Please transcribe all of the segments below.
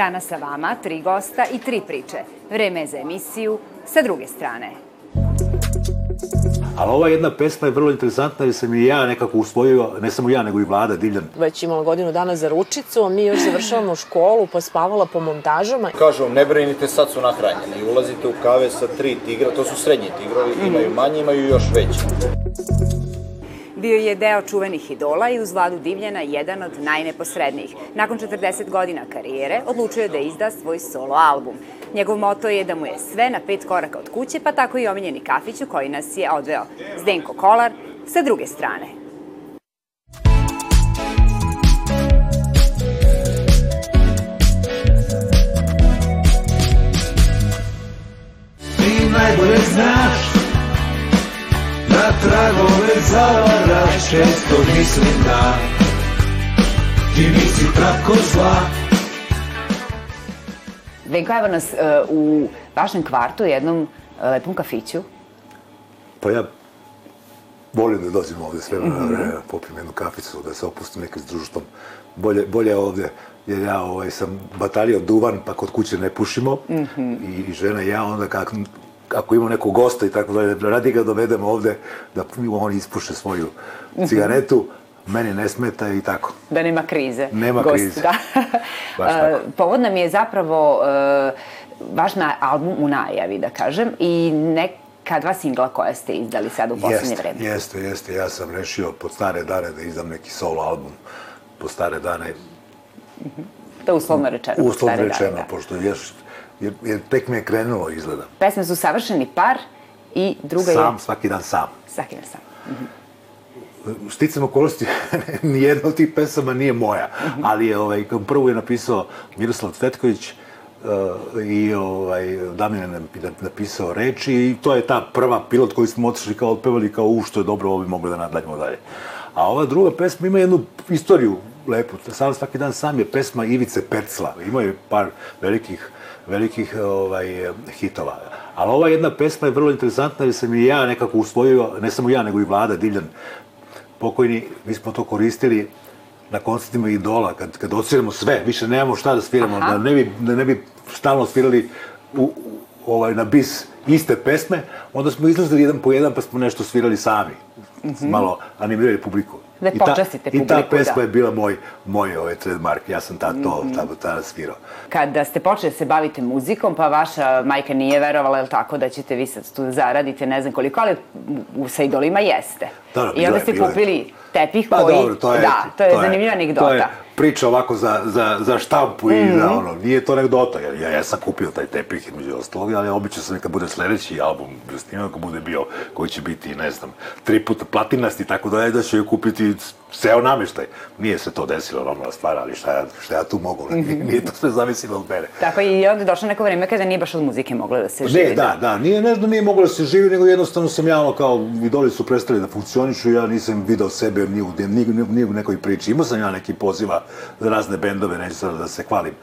Danas sa vama tri gosta i tri priče. Vreme je za emisiju sa druge strane. Ali ova jedna pesma je vrlo interesantna jer sam i ja nekako usvojio, ne samo ja, nego i vlada Divljan. Već imala godinu dana za ručicu, a mi još završavamo školu, pa spavala po montažama. Kažu vam, ne brinite, sad su nahranjeni. Ulazite u kave sa tri tigra, to su srednji tigrovi, imaju manje, imaju još veće. Bio je deo čuvenih idola i uz Vladu Divljana jedan od najneposrednijih. Nakon 40 godina karijere odlučio je da izda svoj solo album. Njegov moto je da mu je sve na pet koraka od kuće, pa tako i omiljeni kafić u koji nas je odveo Zdenko Kolar sa druge strane. Najbolje znaš Na tragove zavaraš Često mislim da Ti nisi tako zla Zdenko, evo nas e, u vašem kvartu, jednom e, lepom kafiću. Pa ja volim da dođem ovde sve vreme, mm -hmm. popijem jednu kaficu, da se opustim nekaj s društvom. Bolje, bolje ovde, jer ja ovaj, sam batalio duvan, pa kod kuće ne pušimo. Mm -hmm. I, I žena i ja onda kako, ako ima nekog gosta i tako dalje, radi ga dovedemo ovde da on ispuše svoju cigaretu, meni ne smeta i tako. Da nema krize. Nema Gost, krize. Da. Baš tako. Povod nam je zapravo uh, vaš na, album u najavi, da kažem, i neka dva singla koja ste izdali sad u poslednje vreme. Jeste, jeste. Ja sam rešio pod stare dane da izdam neki solo album po stare dane. Je uslovno rečeno. Uslovno rečeno, dane, da. pošto još, jer, jer tek mi je krenulo izgleda. Pesme su Savršeni par i druga Sam, je... svaki dan sam. Svaki dan sam. Sticam okolnosti, nijedna od tih pesama nije moja, ali je, ovaj, prvu je napisao Miroslav Cvetković, uh, i ovaj, Damjan je napi- napisao reči i to je ta prva pilot koju smo otišli kao otpevali kao u što je dobro, ovo bi mogli da nadlanjamo dalje. A ova druga pesma ima jednu istoriju lepu. Sam svaki dan sam je pesma Ivice Percla. Ima je par velikih, velikih ovaj, hitova. Ali ova jedna pesma je vrlo interesantna jer sam i ja nekako usvojio, ne samo ja, nego i Vlada Divljan, pokojni, mi smo to koristili na koncertima Idola, kad, kad odsviramo sve, više nemamo šta da sviramo, Aha. da ne, bi, da ne bi stalno svirali u, u, ovaj, na bis iste pesme, onda smo izlazili jedan po jedan pa smo nešto svirali sami. Malo animirali publiku. Da ta- počastite I ta publiku, pesma da. je bila moj, moj ovaj, trademark, ja sam tad to, tada, tada svirao. Kada ste počeli da se bavite muzikom, pa vaša majka nije verovala, je li tako, da ćete vi sad tu zaradite ne znam koliko, ali u, sa idolima jeste. Da, da, I onda ste kupili tepih Pa koji... dobro, to je... Da, to je zanimljiva anegdota. To je priča ovako za, za, za štampu i za ono, nije to anegdota, jer ja, ja sam kupio taj tepih između ostalog, ali obično sam neka bude sledeći album snimao, ako bude bio, koji će biti, ne znam, tri puta platinasti, tako da je da ću joj kupiti ceo nameštaj. Nije se to desilo, normalna stvar, ali šta ja, šta ja tu mogu, nije to sve zavisilo od mene. Tako i onda došlo neko vreme kada nije baš od muzike moglo da se živi. Ne, da, da, nije nešto nije moglo da se živi, nego jednostavno sam ja ono kao, idoli su prestali da funkcionišu, ja nisam video sebe ni u, ni, ni, ni u nekoj priči. Imao sam ja neki poziva za razne bendove, neću sada da se hvalim.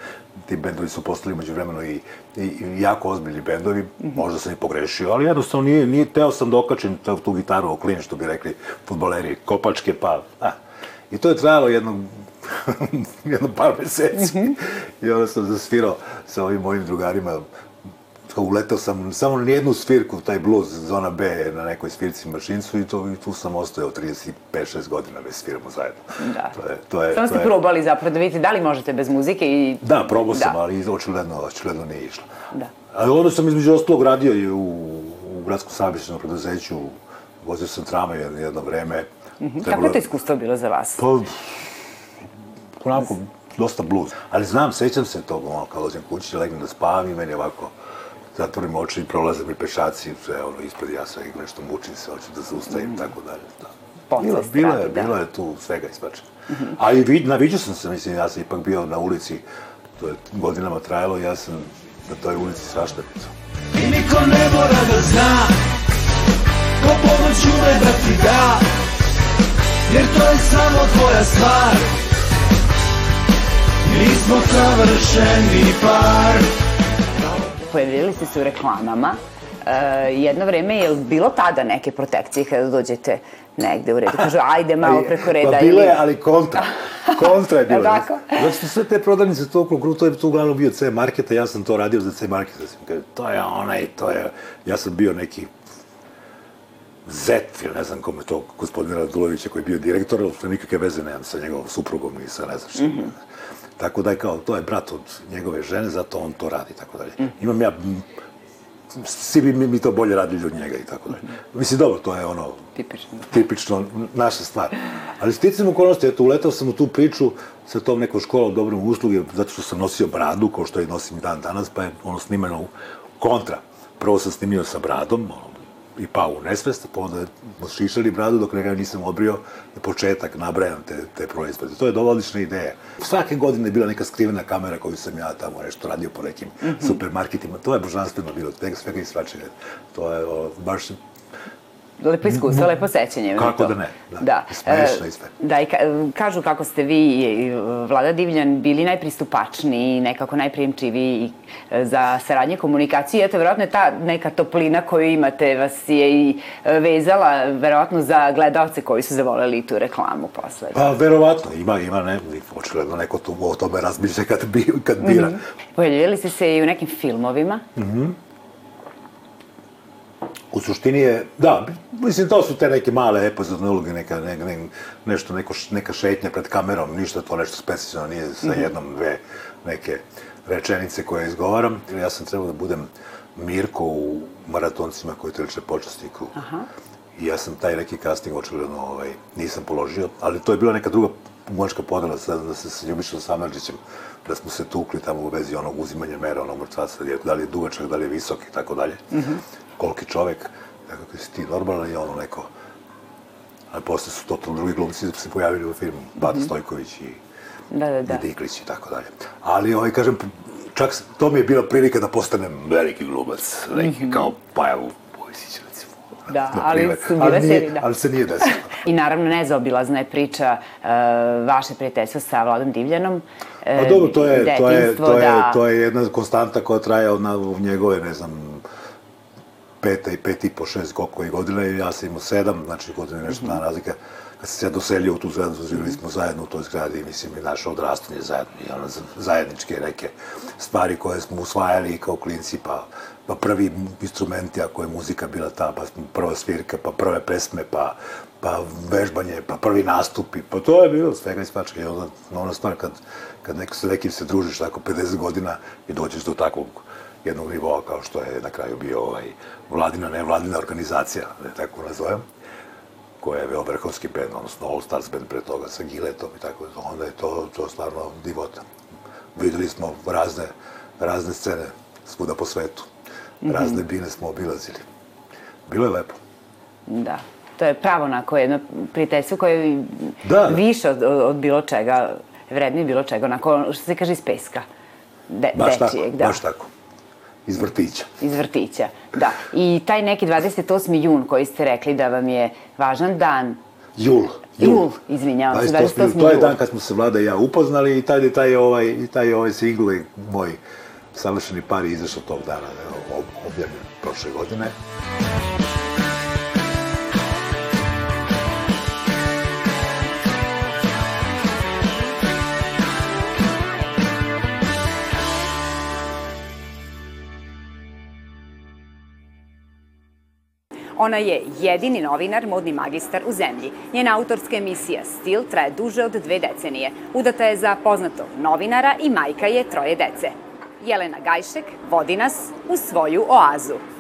Ti bendovi su postali među vremenu i, i, i jako ozbiljni bendovi, možda sam i pogrešio, ali jednostavno nije, nije, teo sam da okačim tu, tu gitaru o klin, što bi rekli futboleri, kopačke, pa, a. I to je trajalo jedno, jedno par meseci. I onda sam zasvirao sa ovim mojim drugarima kao uletao sam samo na jednu svirku, taj blues, zona B, na nekoj svirci mašincu i, to, i tu sam ostajao 35-6 godina bez sviramo zajedno. Da. To je, to je, Samo to ste je- probali zapravo da vidite da li možete bez muzike i... Da, probao sam, Da. ali očigledno, očigledno nije išlo. Da. Ali onda sam između ostalog radio i u, u gradskom saobraćajnom preduzeću, vozio sam tramvaj jedno, jedno vreme. Mhm. Kako je to iskustvo bilo za vas? Pa, onako, dosta bluz. Ali znam, sećam se tog, ono, kad dođem kući, legnem da spavam i meni ovako, zatvorim oči i prolaze mi pešaci, sve ono, ispred ja sam ih nešto mučim se, hoću da zaustavim, tako dalje. Da. Bilo, bilo, je, radi, da. je tu svega ispačeno. A i vid, naviđao sam se, mislim, ja sam ipak bio na ulici, to je godinama trajalo, ja sam na toj ulici svašta I niko ne mora da zna Ko pomoć ume da ti da Jer to je samo tvoja stvar Mi smo savršeni par Pojavili ste se u reklamama. jedno vreme je bilo tada neke protekcije kada dođete negde u redu? Kažu, ajde malo preko reda. Pa bilo ili- je, ali kontra. Kontra je bilo. Tako? Zato što sve te prodavnice to oko to je tu uglavnom bio C marketa, ja sam to radio za C marketa. Kaže, to je onaj, to je... Ja sam bio neki Zet, ili ne znam kome to, gospodina Radulovića koji je bio direktor, ali što nikakve veze nemam sa njegovom suprugom i sa ne znam što. Mhm. Tako da je kao, to je brat od njegove žene, zato on to radi, tako dalje. Mhm. Imam ja, svi bi mi, mi to bolje radili od njega i tako dalje. Mislim, dobro, to je ono, Tipično. tipično naša stvar. Ali sticam okolnosti, eto, uletao sam u tu priču sa tom nekom školom dobrom usluge, zato što sam nosio bradu, kao što je nosim i dan danas, pa je ono snimano u kontra. Prvo sam snimio sa bradom, ono, i pao u nesvest, pa onda šišali bradu dok nekada nisam obrio na početak, nabrajam te, te proizvode. To je dovoljna odlična ideja. Svake godine je bila neka skrivena kamera koju sam ja tamo nešto radio po nekim supermarketima. To je božanstveno bilo, svega, svega i svačega. To je o, baš Lepo iskustvo, lepo sećanje. Kako to. da ne, da. da. Smešno E, i sve. Da, i ka, kažu kako ste vi i Vlada Divljan bili najpristupačniji, nekako najprijemčiviji e, za saradnje komunikacije. Eto, verovatno je ta neka toplina koju imate vas je i e, vezala, verovatno, za gledalce koji su zavoleli tu reklamu posle. Pa, verovatno, ima, ima, ne, očigledno neko tu o tome razmišlja kad, bi, kad bira. Pojavljivali ste se i u nekim filmovima. U suštini je, da, mislim, to su te neke male epizodne uloge, neka, ne, ne, nešto, neko, neka šetnja pred kamerom, ništa to nešto specijalno nije sa jednom, dve neke rečenice koje izgovaram. Ja sam trebao da budem Mirko u maratoncima koji trče počasniku. Aha. I ja sam taj neki casting očigledno ovaj, nisam položio, ali to je bila neka druga umačka podela sa, da se sa Ljubišom Samarđićem, da smo se tukli tamo u vezi onog uzimanja mera, onog mrtvaca, je- da li je dugačak, da li je visok i tako dalje. Koliki čovek, kako si ti normalan i ono neko. Ali posle su totalno drugi glumci se pojavili u filmu, Bata Stojković i Da, da, da. i Diklić i tako dalje. Ali, ovaj, kažem, čak to mi je bila prilika da postanem veliki glumac, neki kao Pajavu Vojsić, recimo. Da, ali su bile ali nije, da. Ali se nije desilo. I naravno nezaobilazna je priča uh, vaše prijateljstvo sa Vladom Divljanom. E, Pa dobro, to je, to je, to je, da. to je jedna konstanta koja traje od na, njegove, ne znam, peta i pet i po šest koliko je godine, i ja sam imao sedam, znači godine nešto Mhm. dana razlika. Kad sam se ja doselio u tu zgradu, živjeli smo zajedno u toj zgradi, mislim, i naše odrastanje zajedno, i ono, zajedničke neke stvari koje smo usvajali kao klinci, pa, pa prvi instrumenti, ako je muzika bila ta, pa prva svirka, pa prve pesme, pa, pa vežbanje, pa prvi nastupi, pa to je bilo svega i svačega. I onda, ona stvar, kad, kad neko, sa nekim se družiš tako 50 godina i dođeš do takvog jednog nivoa kao što je na kraju bio ovaj vladina, nevladina organizacija, da je tako nazovem, koja je bio vrhovski band, odnosno All Stars band pre toga sa Giletom i tako, onda je to, to stvarno divota. Videli smo razne, razne scene svuda po svetu. Razne bine smo obilazili. Bilo je lepo. Da. To je pravo onako jedno prijateljstvo koje je Da, više od, od, bilo čega, vrednije bilo čega, onako, što se kaže, iz peska. De, Baš tako, dečijeg, da. baš tako. Iz vrtića. Iz vrtića, da. I taj neki 28. jun koji ste rekli da vam je važan dan, Jul. Jul, izvinjavam se, 28. 28. To je jul. dan kad smo se Vlada i ja upoznali i taj, taj, ovaj, taj ovaj single je moj savršeni par je izašao tog dana, objavljen prošle godine. Ona je jedini novinar, modni magistar u zemlji. Njena autorska emisija Stil traje duže od dve decenije. Udata je za poznatog novinara i majka je troje dece. Jelena Gajšek vodi nas u svoju oazu.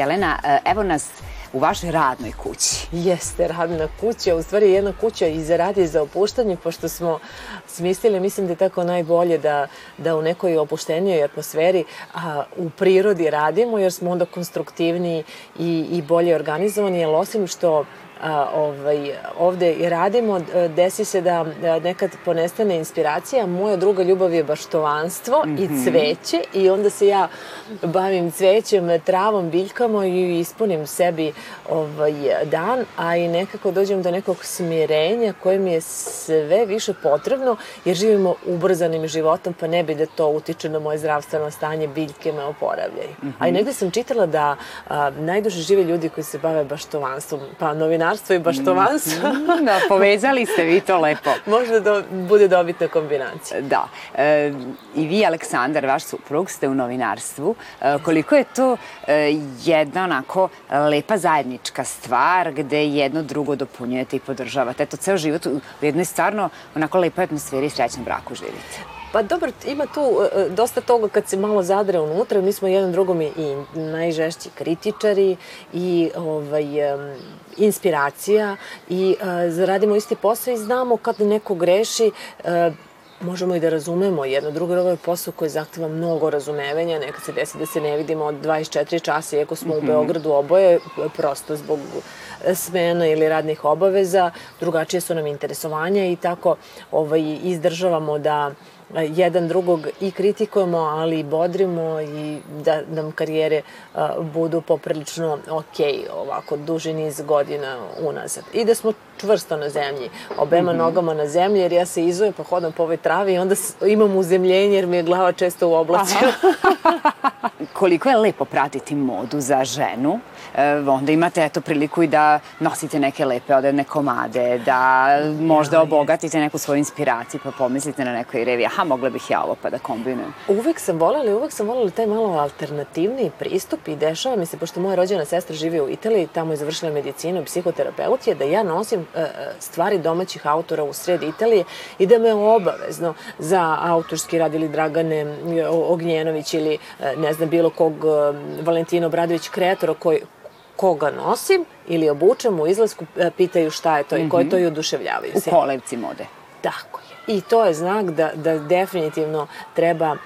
Jelena, e, evo nas u vašoj radnoj kući. Jeste radna kuća, u stvari jedna kuća i za rad i za opuštanje, pošto smo smislili, mislim da je tako najbolje da, da u nekoj opuštenijoj atmosferi a, u prirodi radimo, jer smo onda konstruktivniji i, i bolje organizovani, jer osim što ovaj, ovde i radimo, desi se da e, nekad ponestane inspiracija. Moja druga ljubav je baštovanstvo i cveće i onda se ja bavim cvećem, travom, biljkama i ispunim sebi ovaj, dan, a i nekako dođem do nekog smirenja koje mi je sve više potrebno jer živimo ubrzanim životom pa ne bi da to utiče na moje zdravstveno stanje, biljke me oporavljaju. A i negde sam čitala da a, najduže žive ljudi koji se bave baštovanstvom, pa novinarstvo i baštovanstvo. Da, povezali ste vi to lepo. Možda da bude dobitna kombinacija. Da. E, I vi, Aleksandar, vaš suprug, ste u novinarstvu. E, koliko je to e, jedna onako lepa zajednička stvar gde jedno drugo dopunjujete i podržavate. Eto, ceo život u jednoj stvarno onako lepoj atmosferi i srećnom braku živite. Pa dobro, ima tu e, dosta toga kad se malo zadre unutra. Mi smo jedan drugom i najžešći kritičari i ovaj, inspiracija i e, radimo isti posao i znamo kad neko greši, e, možemo i da razumemo jedno drugo, jer ovo je posao koji zahteva mnogo razumevanja, nekad se desi da se ne vidimo od 24 časa, iako smo u Beogradu oboje, prosto zbog smena ili radnih obaveza, drugačije su nam interesovanja i tako ovaj, izdržavamo da jedan drugog i kritikujemo, ali i bodrimo i da nam karijere budu poprilično ok, ovako duži niz godina unazad. I da smo čvrsto na zemlji, obema nogama na zemlji, jer ja se izujem pa hodam po ovoj travi i onda imam uzemljenje jer mi je glava često u oblaci. Koliko je lepo pratiti modu za ženu, e, onda imate eto priliku i da nosite neke lepe odevne komade, da možda obogatite neku svoju inspiraciju, pa pomislite na nekoj revi, aha, mogla bih ja ovo pa da kombinujem. Uvek sam volela, uvek sam volela taj malo alternativniji pristup i dešava mi se, pošto moja rođena sestra živi u Italiji, tamo je završila medicinu psihoterapeut je, da ja nosim e, e, stvari domaćih autora u sred Italije i da me obavezno za autorski rad ili Dragane e, Ognjenović ili ne znam bilo kog Valentina Obradović kreatora koji koga nosim ili obučem u izlasku, pitaju šta je to i ko je to i oduševljavaju U se. kolevci mode. Tako je. I to je znak da, da definitivno treba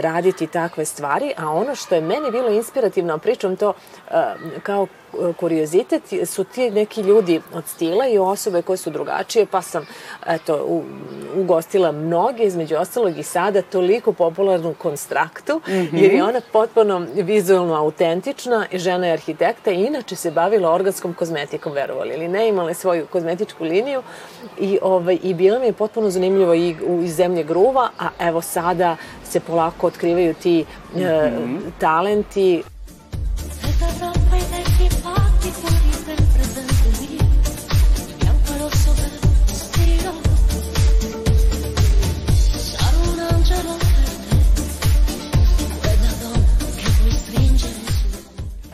raditi takve stvari, a ono što je meni bilo inspirativno, pričam to uh, kao kuriozitet, su ti neki ljudi od stila i osobe koje su drugačije, pa sam eto, u, ugostila mnoge, između ostalog i sada toliko popularnu konstraktu, jer je ona potpuno vizualno autentična, žena je arhitekta i inače se bavila organskom kozmetikom, verovali ili ne, imala je svoju kozmetičku liniju i, ovaj, i bilo mi je potpuno zanimljivo i u iz zemlje gruva, a evo sada se polako otkrivaju ti e, talenti. Sveta Evropa i neki pati tvori ben presente mio Bianco rosso verde stilo Sarò un angelo per te Quella donna che puoi stringere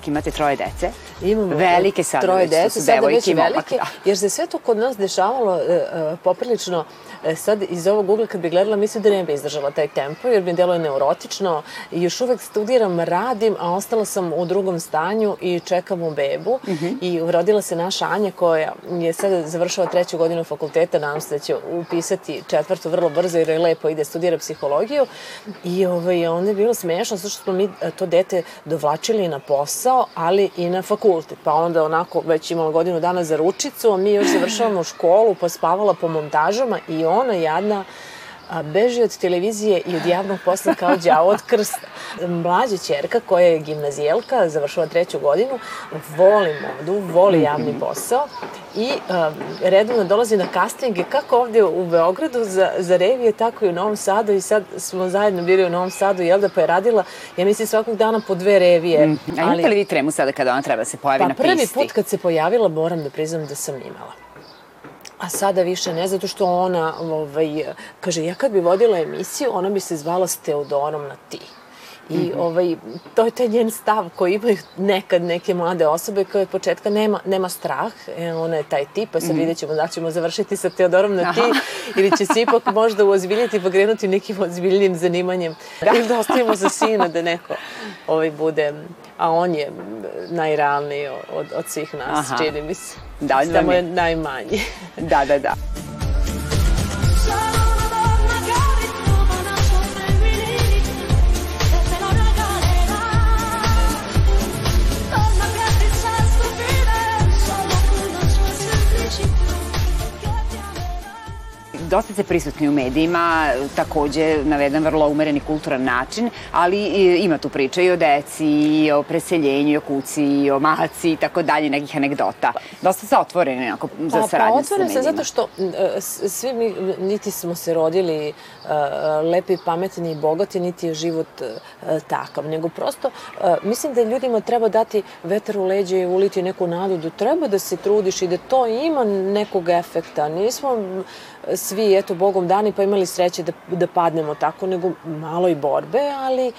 su Imate troje dece. Imamo Velike sada troje dece, su sada devojke već velike, da. jer se sve to kod nas dešavalo e, e, poprilično e, sad iz ovog ugla kad bi gledala mislim da ne bi izdržala taj tempo jer mi deluje neurotično i još uvek studiram, radim, a ostala sam u drugom stanju i čekam u bebu Mhm. i rodila se naša Anja koja je sada završava treću godinu fakulteta, nadam se da će upisati četvrtu vrlo brzo jer je lepo ide studira psihologiju i ovaj, onda je bilo smešno zato što smo mi e, to dete dovlačili na posao, ali i na fakultet. Pa onda onako već imala godinu dana za ručicu, a mi još završavamo školu, pa spavala po montažama i ona jadna a, beži od televizije i od javnog posla kao đavo od krsta. Mlađa čerka koja je gimnazijelka, završava treću godinu, voli modu, voli javni posao i um, redovno dolazi na castinge kako ovde u Beogradu za, za revije, tako i u Novom Sadu i sad smo zajedno bili u Novom Sadu, jel da, pa je radila, ja mislim, svakog dana po dve revije. A imate li vi tremu sada kada ona treba da se pojavi Pa na prvi pisti? put kad se pojavila, moram da priznam da sam imala. A sada više ne, zato što ona, ovaj, kaže, ja kad bi vodila emisiju, ona bi se zvala s Teodorom na ti. I Mhm. ovaj, to je taj njen stav koji imaju nekad neke mlade osobe koje od početka nema, nema strah, e, ona je taj tip, pa sad Mhm. vidjet ćemo da ćemo završiti sa Teodorom na ti ili će se ipak možda uozbiljiti pa krenuti nekim ozbiljnim zanimanjem. Da. Ili da ostavimo za sina da neko ovaj, bude, a on je najrealniji od, od svih nas, Aha. čini mi se. Da, Samo je- najmanji. Da, da, da. Dosta ste prisutni u medijima, takođe na jedan vrlo umereni kulturan način, ali ima tu priča i o deci, i o preseljenju, i o kuci, i o maci i tako dalje, nekih anegdota. Dosta ste otvoreni onako, za Pa, saradnju pa sa otvoren sam medijima. zato što e, svi mi, niti smo se rodili uh, lepi, pametni i bogati, niti je život uh, takav, nego prosto mislim da ljudima treba dati vetar u leđe i uliti neku nadu da treba da se trudiš i da to ima nekog efekta. Nismo svi, eto, Bogom dani pa imali sreće da, da padnemo tako, nego malo i borbe, ali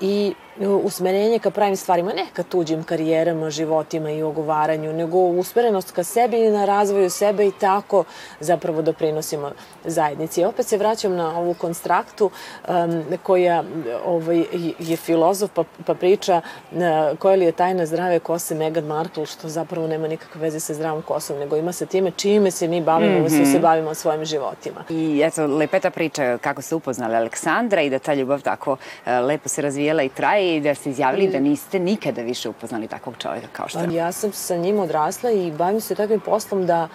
i usmerenje ka pravim stvarima, ne ka tuđim karijerama, životima i ogovaranju, nego usmerenost ka sebi i na razvoju sebe i tako zapravo doprinosimo zajednici. Opet se vraćam na ovu konstraktu um, koja ovaj, je filozof pa, pa priča uh, koja li je tajna zdrave kose Meghan Markle, što zapravo nema nikakve veze sa zdravom kosom, nego ima sa time čime se mi bavimo, mm -hmm. se bavimo svojim životima. I eto, lepa je ta priča kako ste upoznali Aleksandra i da ta ljubav tako e, lepo se razvijela i traje i da ste izjavili da niste nikada više upoznali takvog čovjeka kao što je. Ja sam sa njim odrasla i bavim se takvim poslom da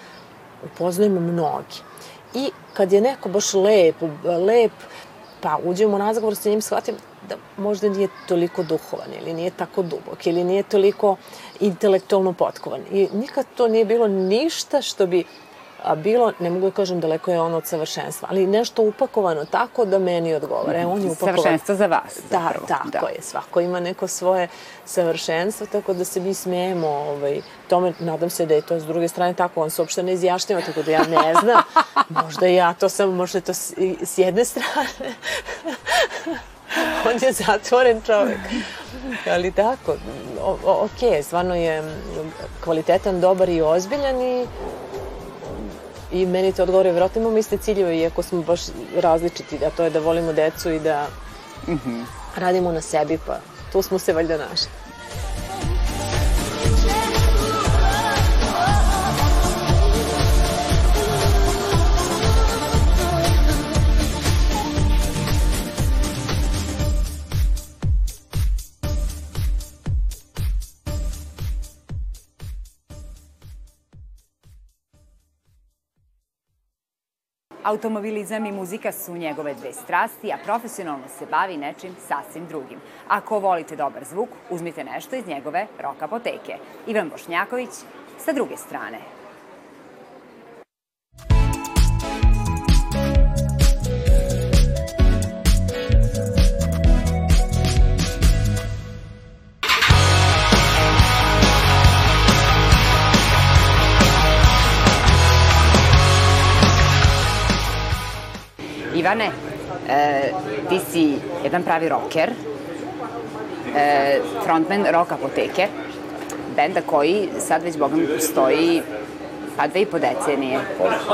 upoznajem mnogi. I kad je neko baš lep, lep, pa uđemo u razgovor sa njim, shvatim da možda nije toliko duhovan ili nije tako dubok ili nije toliko intelektualno potkovan. I nikad to nije bilo ništa što bi bilo, ne mogu da kažem daleko je ono od savršenstva, ali nešto upakovano tako da meni odgovara. E, on je upakovan. Savršenstvo za vas, Da, zapravo, tako da. je. Svako ima neko svoje savršenstvo, tako da se mi smijemo ovaj, tome. Nadam se da je to s druge strane tako. On se uopšte ne izjašnjava, tako da ja ne znam. Možda ja to sam, možda je to s, s jedne strane. on je zatvoren čovek. Ali tako, o, o, ok, stvarno je kvalitetan, dobar i ozbiljan i i meni to odgovore, vjerojatno imamo iste ciljeve, iako smo baš različiti, a to je da volimo decu i da radimo na sebi, pa tu smo se valjda našli. Automobilizam i muzika su njegove dve strasti, a profesionalno se bavi nečim sasvim drugim. Ako volite dobar zvuk, uzmite nešto iz njegove rock apoteke. Ivan Bošnjaković sa druge strane. Ivane, e, ti si jedan pravi rocker, e, frontman rock apoteke, benda koji sad već, boga mi, postoji pa dve i po decenije.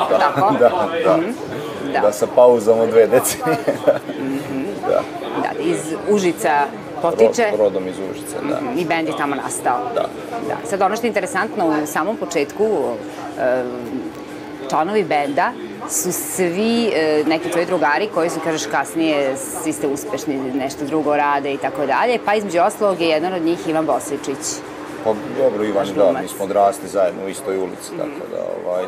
Da, Tako? da, da. Mhm. Da. Da, sa pauzom od dve decenije. da. Da, iz Užica potiče Ro- rodom iz Užice, da. i bend je tamo nastao. Da. da. Sad ono što je interesantno, u samom početku e, članovi benda su svi e, neki tvoji drugari koji su, kažeš, kasnije svi ste uspešni, nešto drugo rade i tako dalje, pa između ostalog je jedan od njih Ivan Bosičić. Pa dobro, Ivan, da, mi smo odrasli zajedno u istoj ulici, tako da, ovaj,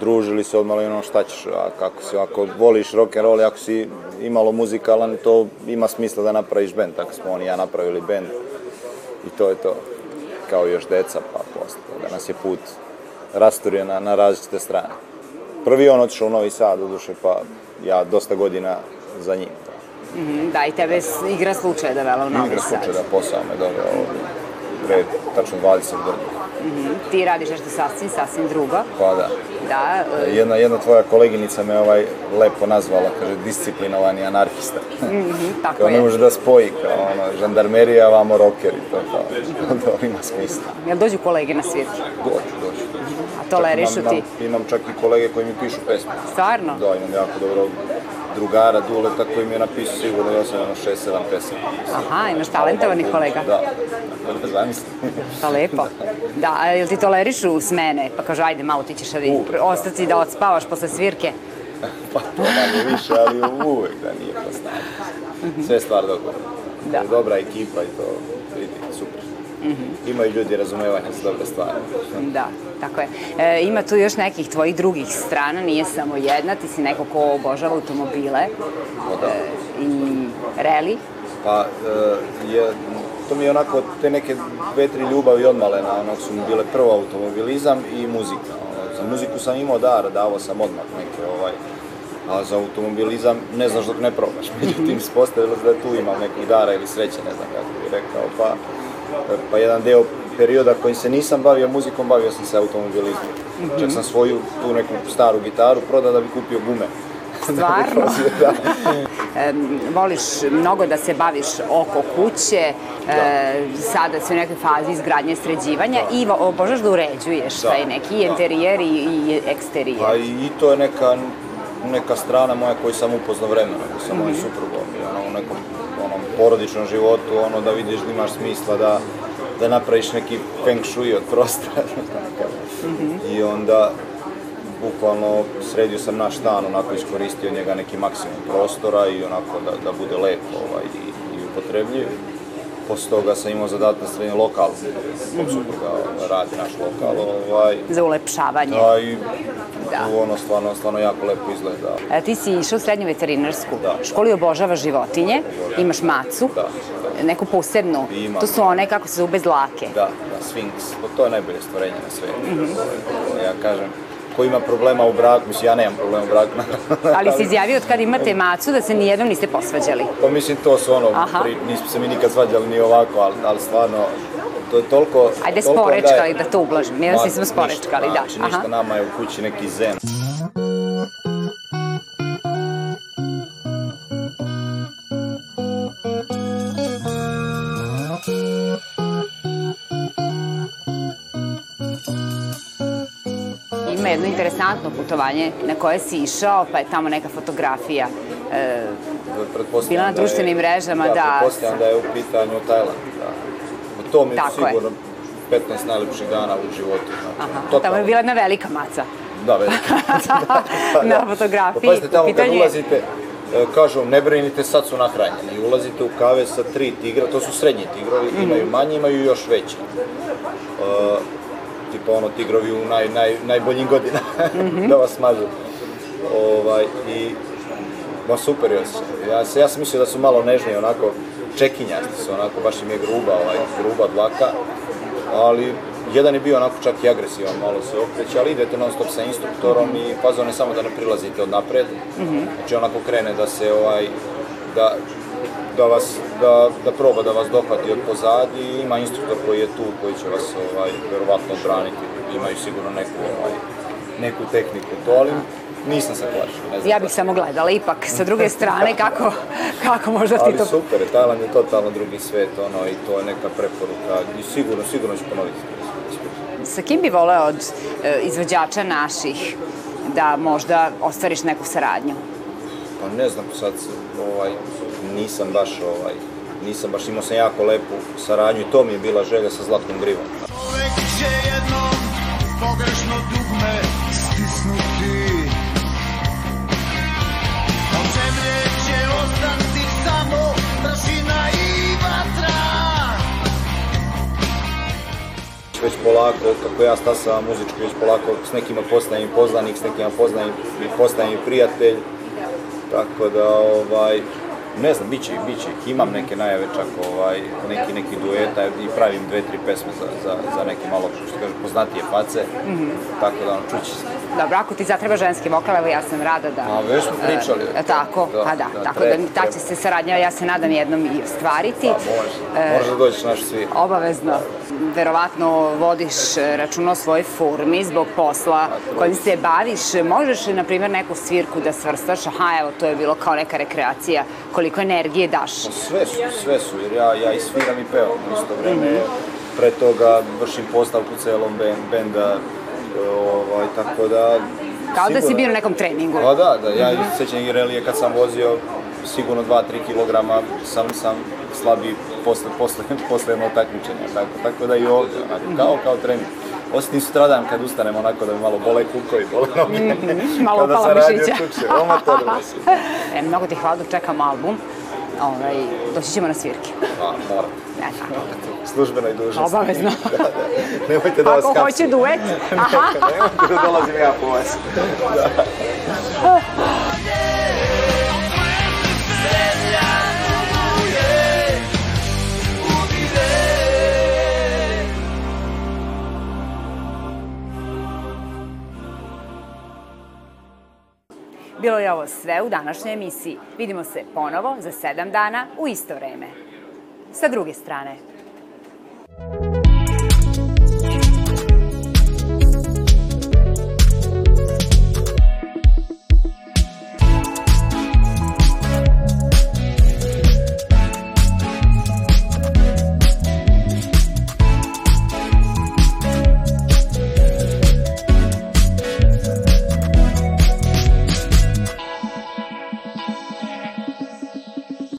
družili se odmah i ono šta ćeš, a kako si, ako voliš rock and roll, ako si imalo muzikalan, to ima smisla da napraviš bend, tako smo on i ja napravili bend i to je to, kao još deca, pa posle toga nas je put rasturio na, na različite strane. Prvi on otišao u Novi Sad, doduše, pa ja dosta godina za njim. Da. Mhm, Da, i tebe igra slučaja dovela u Novi Igra Sad. slučaj da posao me doveo ovdje, pre tačno 20 godina. Mhm, Ti radiš nešto sasvim, sasvim drugo. Pa da. Da, e, Jedna, jedna tvoja koleginica me ovaj lepo nazvala, kaže, disciplinovani anarhista. tako Kao ne je. može da spoji, kao ono, žandarmerija, vamo rocker i to, kao, to ima smisla. Jel dođu kolege na svirke? Dođu, dođu. A tolerišu Čak imam, ti? Imam čak i kolege koji mi pišu pesme. Stvarno? Da, imam jako dobro drugara, Duleta, koji mi je napisao sigurno još jedno 6-7 pesama. Aha, imaš talentovanih kolega. Da, da, zamisli. Pa lepo. Da, a jel ti tolerišu smene? Pa kažu, ajde, malo ti ćeš ali U. ostati da odspavaš posle svirke. Pa to manje više, ali uvek da nije to stanje. Sve stvar dobro. Da. Dobra ekipa i to, vidi, super. Imaju ljudi razumevanja za dobre stvari. Da, tako je. E, ima tu još nekih tvojih drugih strana, nije samo jedna, ti si neko ko obožava automobile da. e, i reli. Pa, e, je, to mi je onako te neke dve, tri ljubavi odmalena, ono su mi bile prvo automobilizam i muzika. Ono, za muziku sam imao dar, davao sam odmah neke ovaj, a za automobilizam ne znaš dok ne probaš. Međutim, ispostavilo se da tu imam nekog dara ili sreće, ne znam kako bih rekao, pa, pa jedan deo perioda kojim se nisam bavio muzikom, bavio sam se automobilizmom. Čak sam svoju tu neku staru gitaru prodao da bi kupio gume. Stvarno? da. E, voliš mnogo da se baviš oko kuće, e, sada si u nekoj fazi izgradnje sređivanja i vo- obožaš da uređuješ Da. taj neki i Da. interijer i, i eksterijer. Pa i, i to je neka, neka strana moja koju sam upoznao vremenom sa mojim suprugom i ono, u nekom porodičnom životu, ono da vidiš da imaš smisla da, da napraviš neki feng shui od prostora. I onda bukvalno sredio sam naš stan, onako iskoristio njega neki maksimum prostora i onako da, da bude lepo ovaj, i, i upotrebljiv. Posle toga sam imao zadatak da sredim lokal, kod supruga radi naš lokal, ovaj, Za ulepšavanje. da, i Da. ono stvarno, stvarno jako lepo izgleda. E, ti si išao u srednju veterinarsku Da. školu i obožavaš životinje, imaš macu, Da, neku posebnu, Imam. to su one kako se zove bez dlake. Da, da, Sphinx, to je najbolje stvorenje na svetu. Ja kažem, ko ima problema u braku, mislim ja nemam problema u braku, Ali si izjavio od kad imate macu da se nijednom niste posvađali. Pa mislim, to su ono, Aha. pri, nismo se mi nikad svađali ni ovako, ali, ali stvarno, to je toliko... Ajde toliko sporečkali, daje- da to ublažim. Ma, da smo sporečkali, da. Znači, ništa, nama je u kući neki zen. Interesantno putovanje na koje si išao, pa je tamo neka fotografija. E, Bila na da je- društvenim mrežama, da. pretpostavljam da je u pitanju Tajland, da. To mi je Tako je. sigurno 15 najlepših dana u životu. Znači, aha, totalno. tamo je bila jedna velika maca. Da, velika. Na fotografiji. Pa pazite, tamo U kad je- ulazite, e, kažu, ne brinite, sad su nahranjeni. Ulazite u kave sa tri tigra, to su srednji tigrovi, Mhm. imaju manji, imaju još veći. E, tipa ono tigrovi u naj, naj, najboljim godinama, Mhm. da vas smažu. Ovaj, i, ma super je. Ja, se, ja sam mislio da su malo nežniji, onako, čekinjasti su, onako, baš im je gruba, ovaj, gruba dlaka, ali jedan je bio onako čak i agresivan, malo se okreće, ali idete non stop sa instruktorom i fazon je samo da ne prilazite od napred. Znači onako krene da se ovaj, da, da vas, da, da proba da vas dohvati od pozadi i ima instruktor koji je tu, koji će vas ovaj, verovatno braniti, imaju sigurno neku, ovaj, neku tehniku to, ali nisam se plašio. Ja bih samo gledala ipak sa druge strane kako, kako možda ti Ali to... super, je, Tajland je totalno drugi svet, ono, i to je neka preporuka, i sigurno, sigurno ću ponoviti. Sa kim bi voleo od e, izvođača naših da možda ostvariš neku saradnju? Pa ne znam, sad ovaj, nisam baš, ovaj, nisam baš, imao sam jako lepu saradnju i to mi je bila želja sa Zlatkom Grivom. Čovek će jednom pogrešno dugme stisnuti Od zemlje će ostati samo prašina i vatra Već polako, kako ja stasam muzički, već polako s nekima postajem poznanik, s nekima poznajem postajem prijatelj. Tako da, ovaj, ne znam, bit će, ih, bit će ih. Imam neke najave čak, ovaj, neki, neki dueta i pravim dve, tri pesme za, za, za neke malo, što kaže, poznatije face. Tako da, ono, čući se. Dobro, ako ti zatreba ženski vokal, evo ja sam rada da... A, već smo pričali. E, tako, Da, pa da, da, tako treba, da ta će se saradnja, ja se nadam, jednom i ostvariti. Pa, može. Može da dođeš naš svi. Obavezno. Verovatno vodiš e, računa o svojoj formi zbog posla kojim se baviš. Možeš, na primjer, neku svirku da svrstaš, aha, evo, to je bilo kao neka rekreacija, koliko energije daš. Sve su, sve su, jer ja, ja i sviram i pevam u isto vreme. Pre toga vršim postavku celom ben- benda, ovaj, tako da... Kao da si bio na nekom treningu. Pa da, da, ja i sećam i relije kad sam vozio sigurno 2-3 kg sam, sam slabiji posle, posle, posle jednog takmičenja, tako, tako da i ovdje, onako, kao, kao trening. Osim sutradan kad ustanem onako da mi malo bole kukovi, bole noge. Mhm, malo Kada sam radio kuće, da si. E, mnogo ti hvala dok čekam album. Ovaj, doći ćemo na svirke. A, moram. Ne znam. Službenoj dužnosti. Obavezno. da, da. Nemojte da vas Ako hoće duet, aha. Nemojte da dolazim ja po vas. Bilo je ovo sve u današnjoj emisiji. Vidimo se ponovo za sedam dana u isto vreme. Sa druge strane,